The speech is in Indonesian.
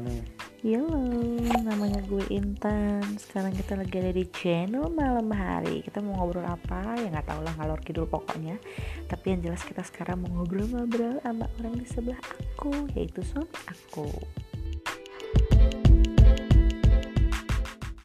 nih Halo, namanya gue Intan. Sekarang kita lagi ada di channel malam hari. Kita mau ngobrol apa? Ya nggak tau lah ngalor kidul pokoknya. Tapi yang jelas kita sekarang mau ngobrol-ngobrol sama orang di sebelah aku, yaitu suami aku.